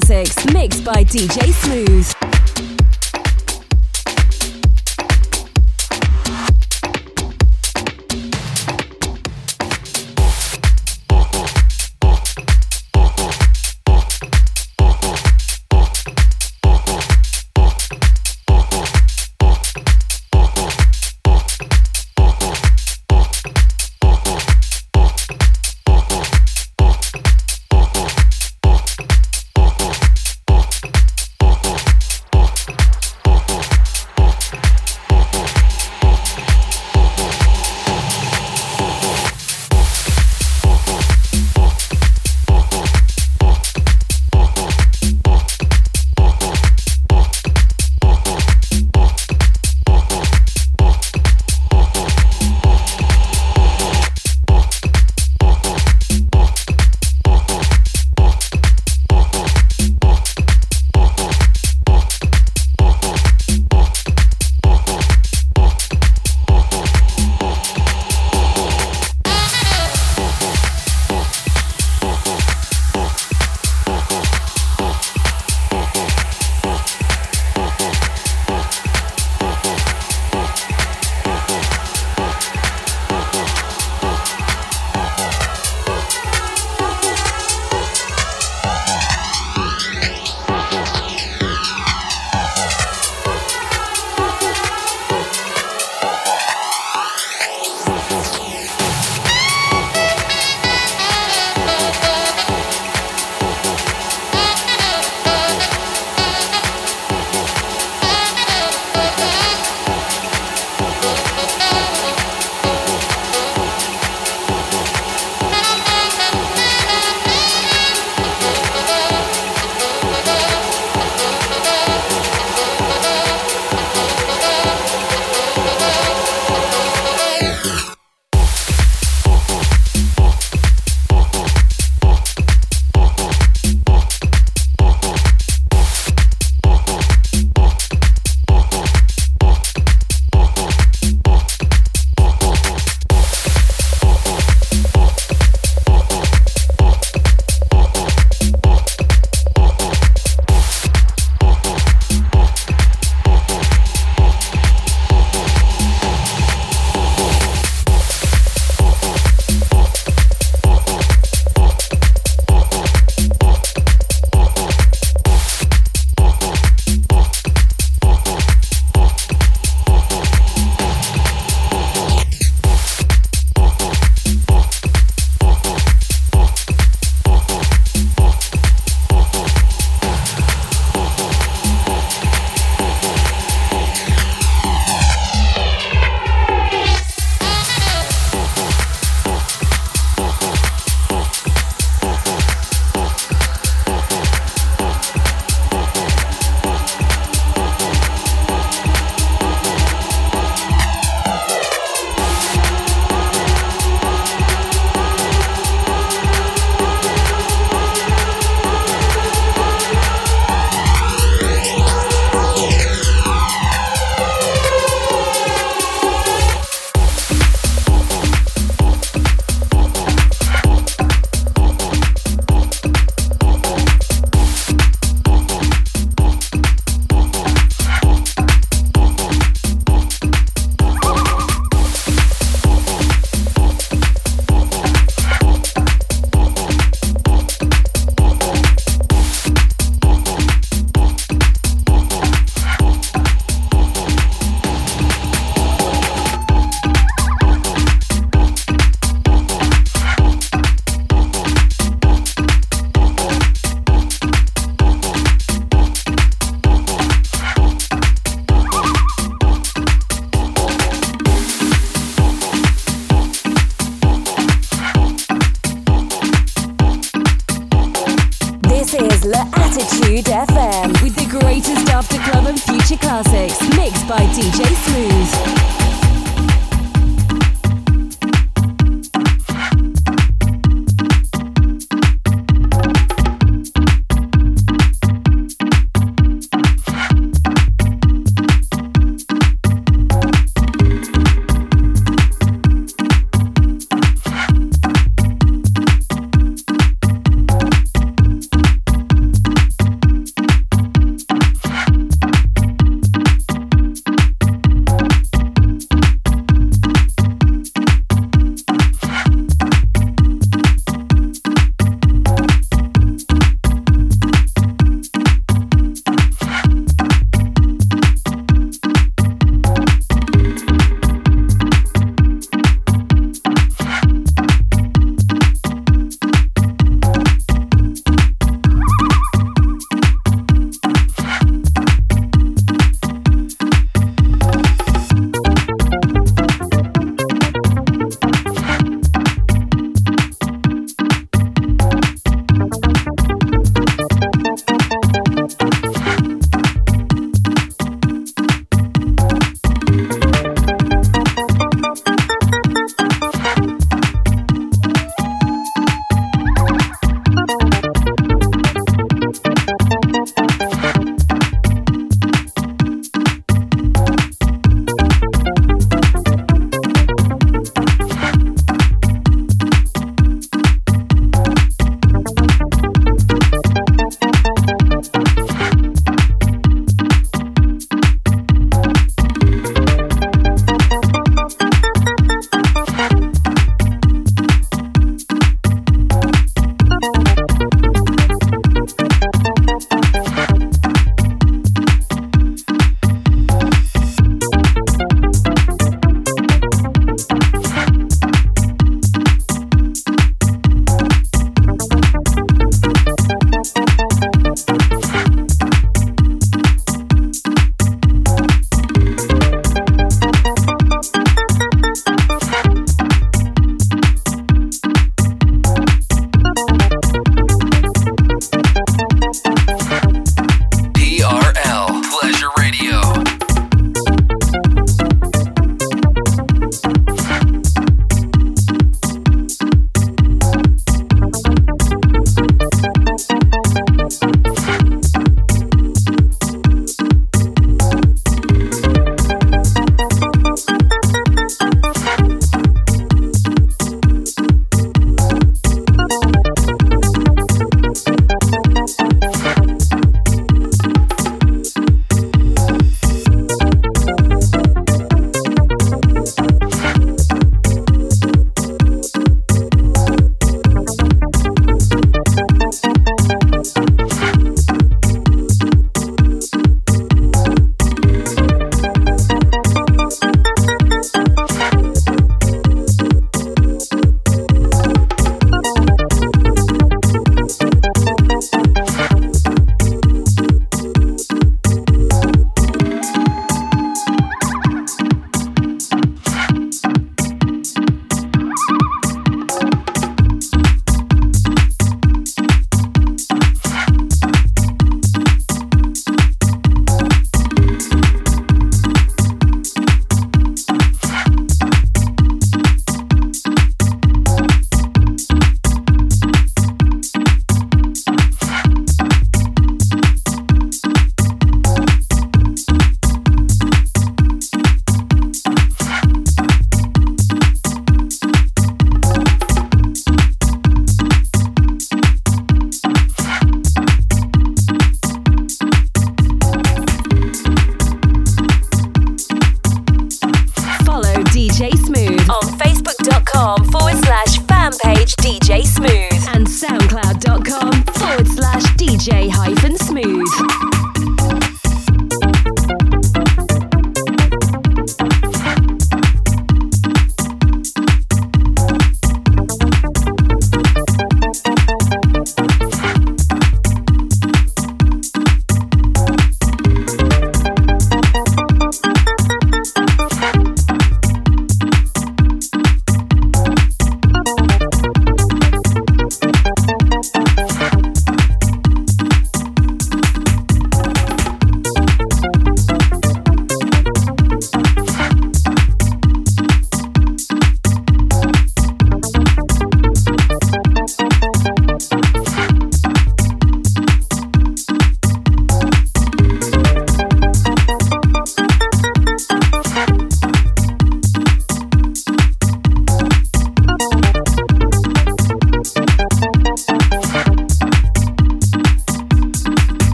Classics mixed by DJ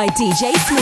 by DJ Smooth.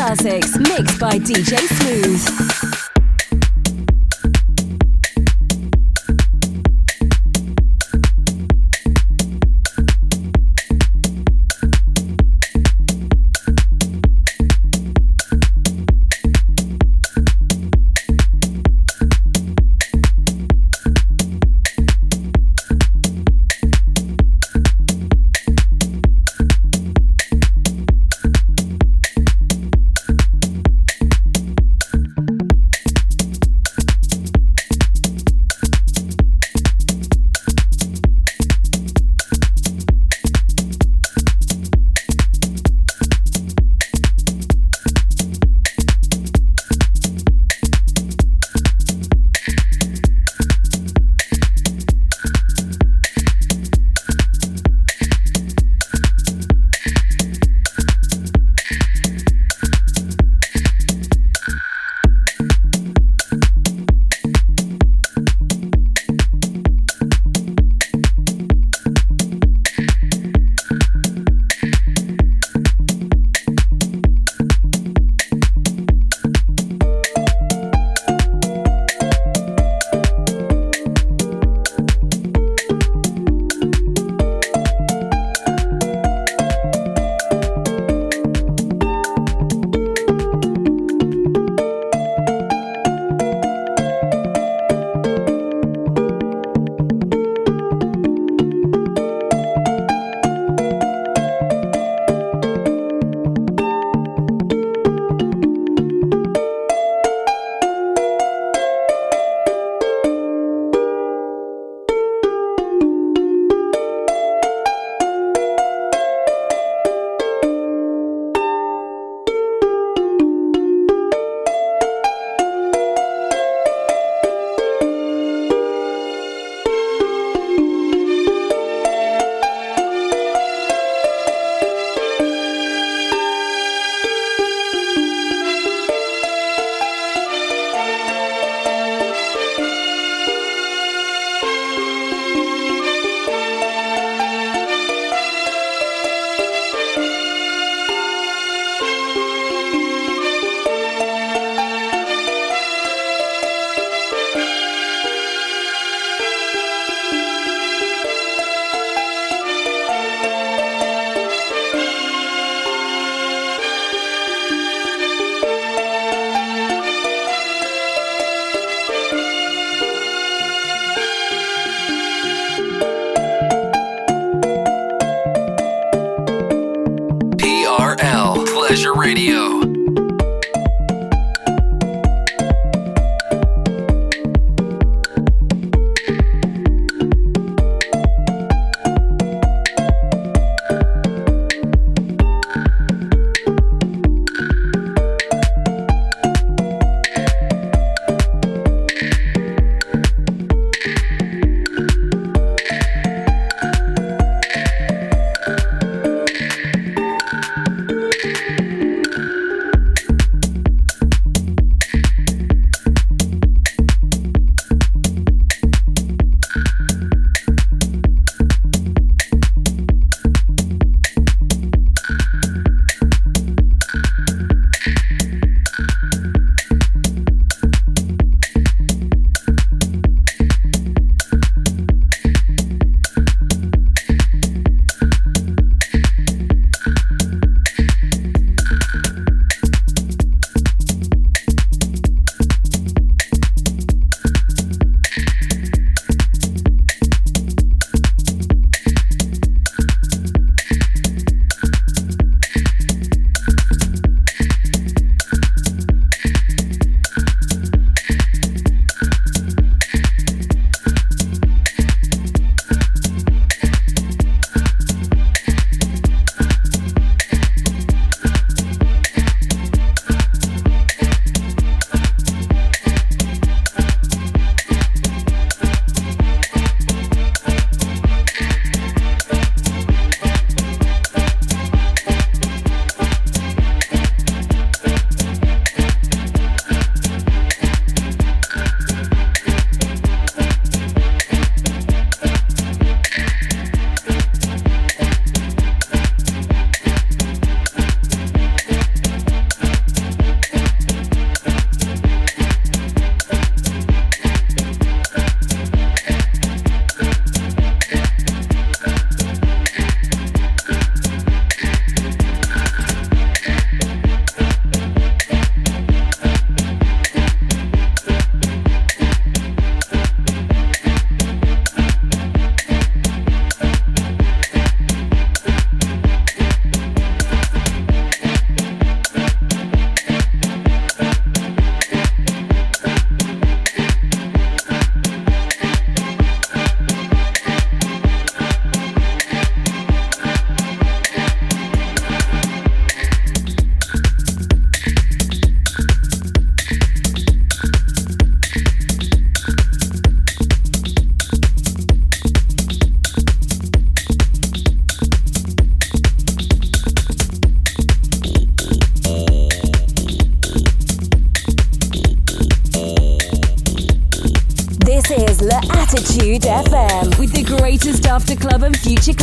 Classics mixed by DJ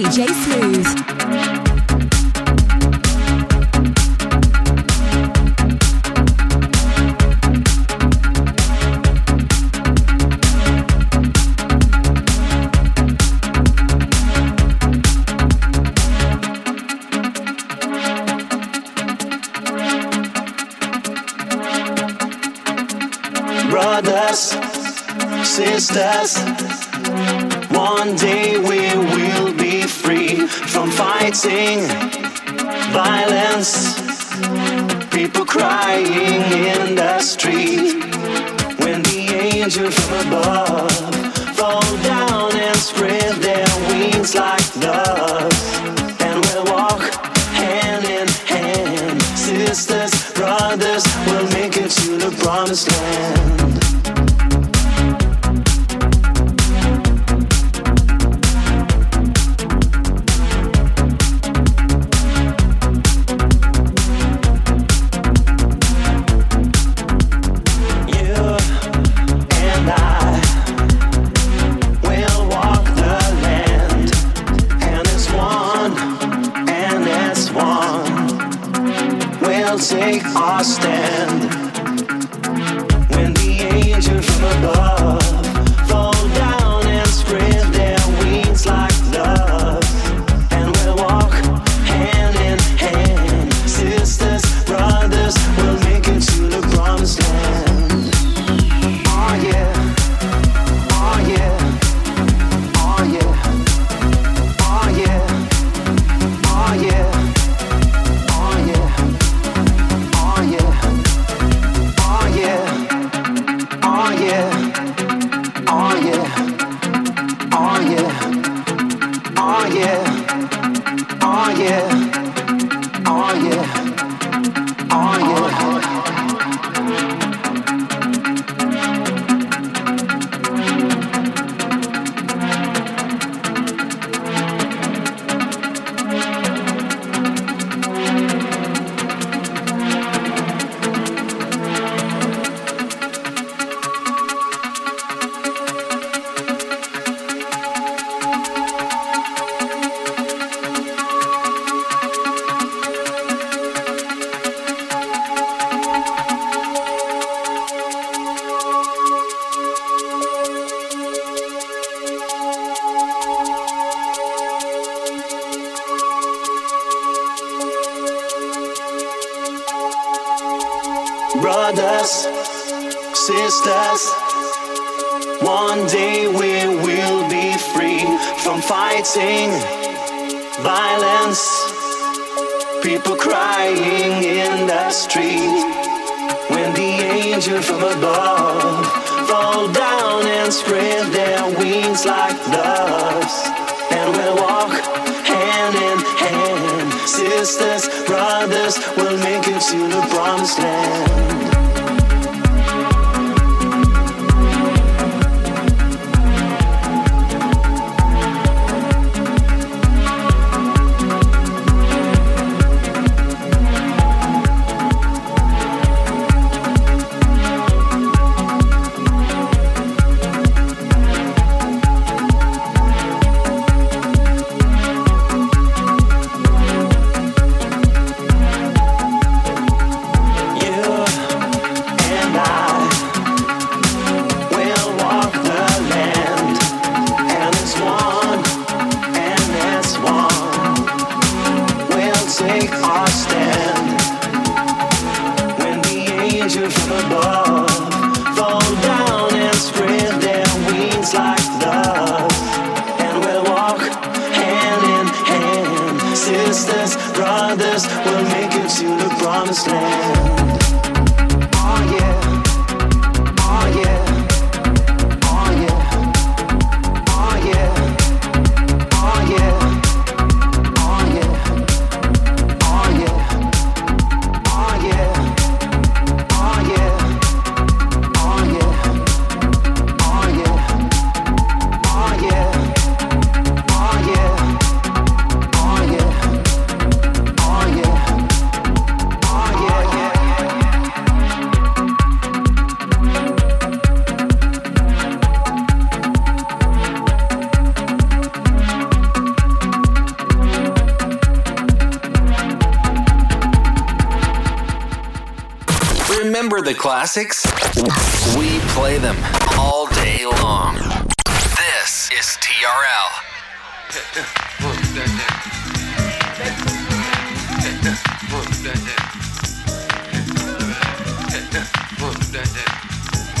DJ.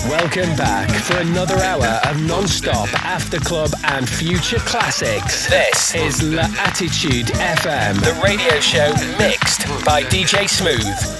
Welcome back for another hour of non-stop after club and future classics. This is La Attitude FM, the radio show mixed by DJ Smooth.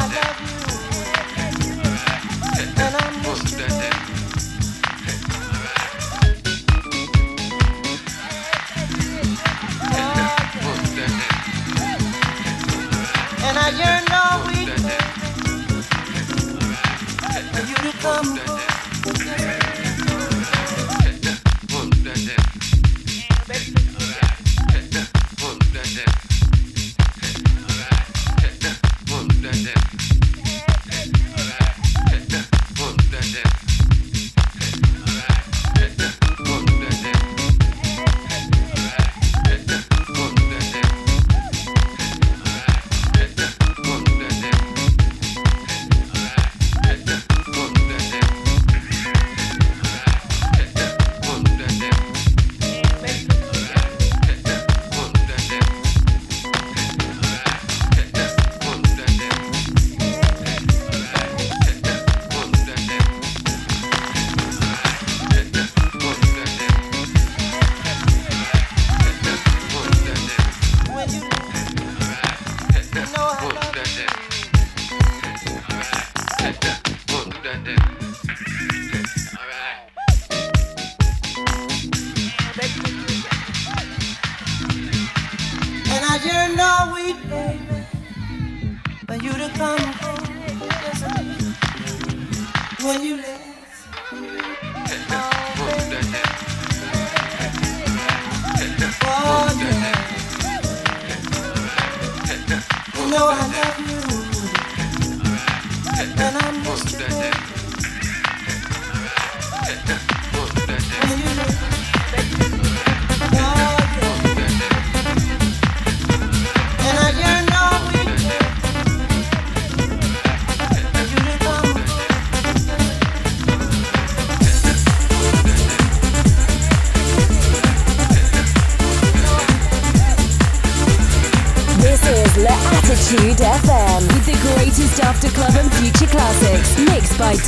I love you.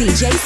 DJ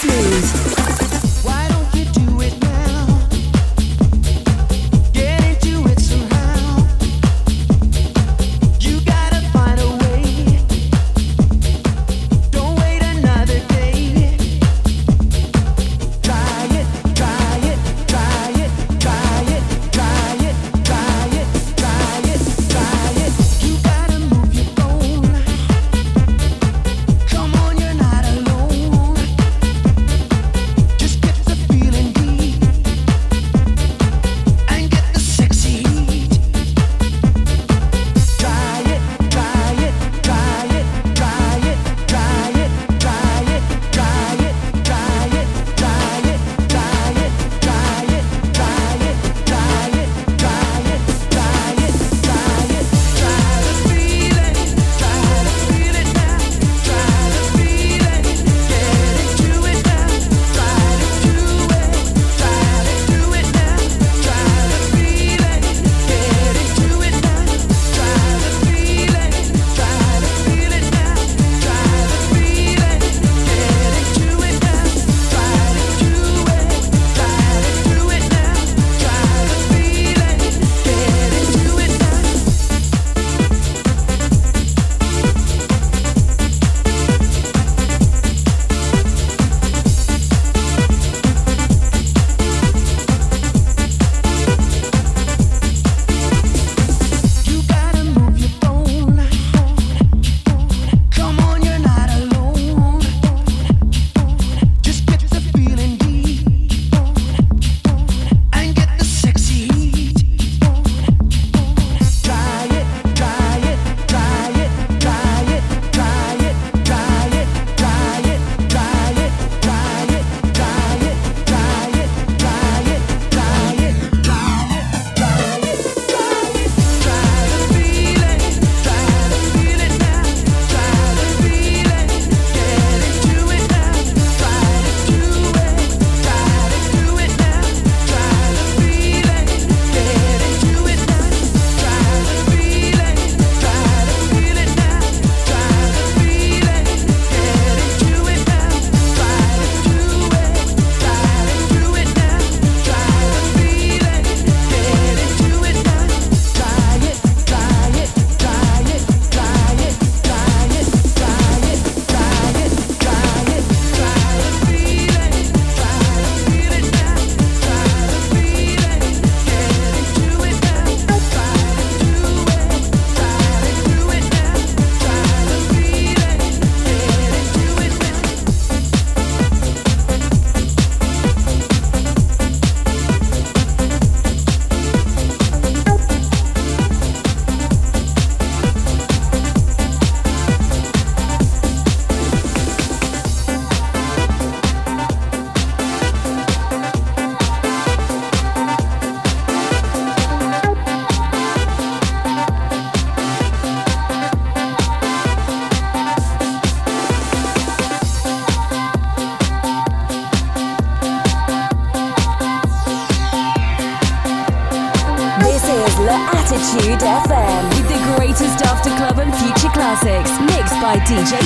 DJ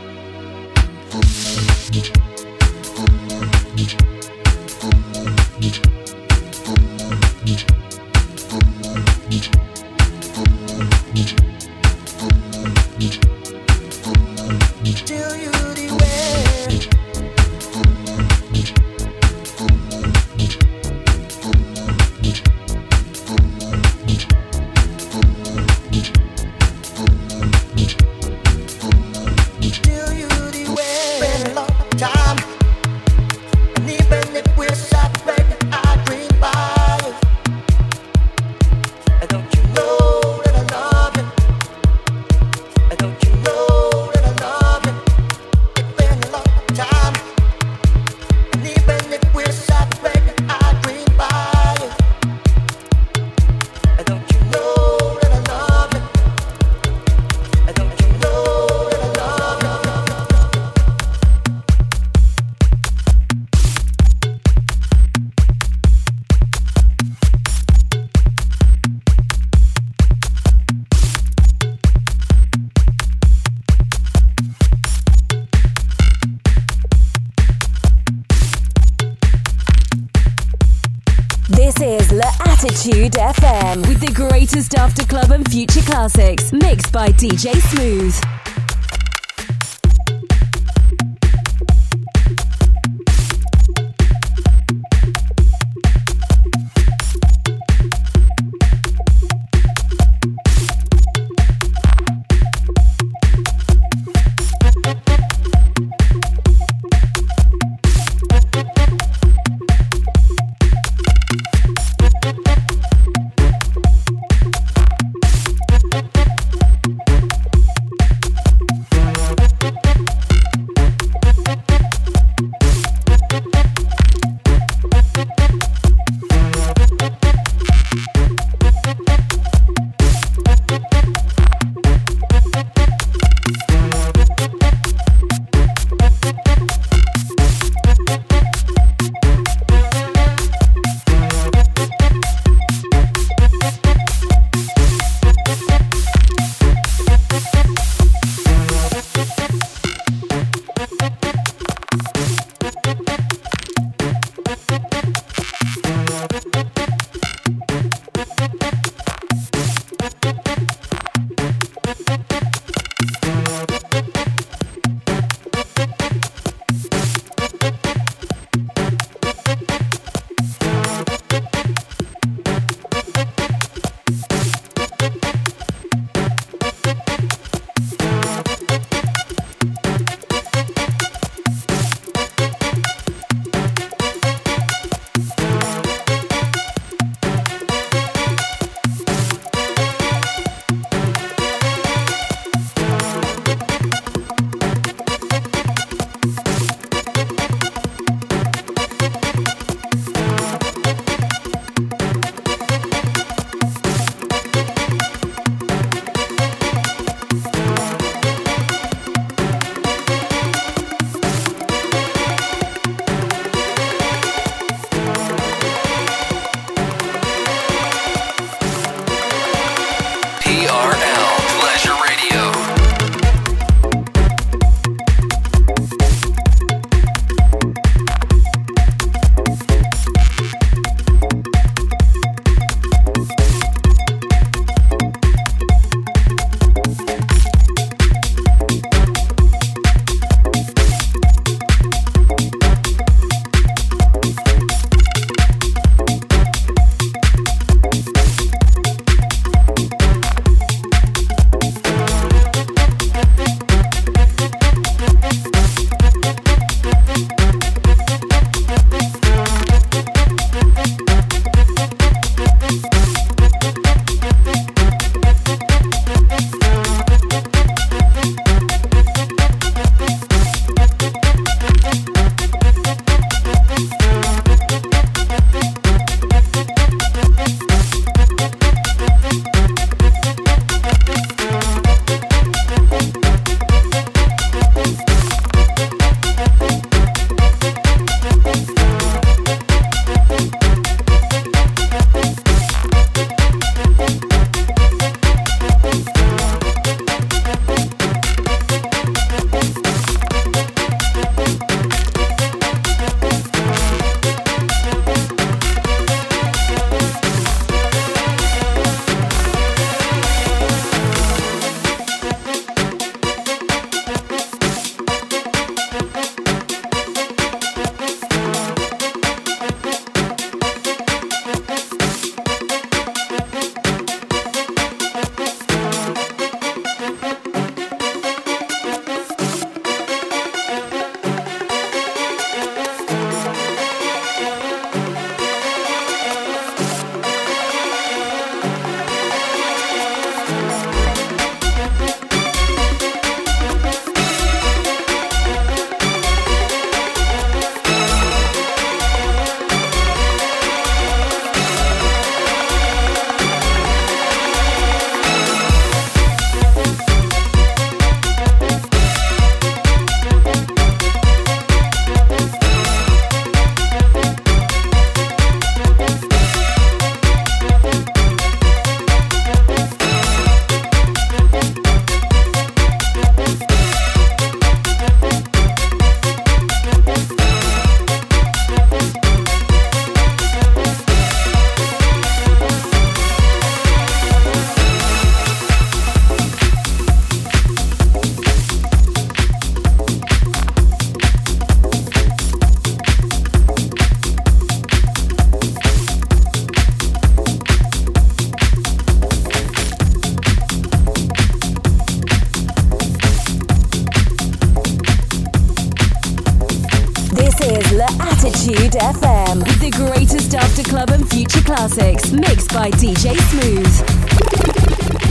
FM with the greatest after club and future classics mixed by DJ Smooth.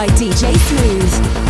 by DJ Smooth.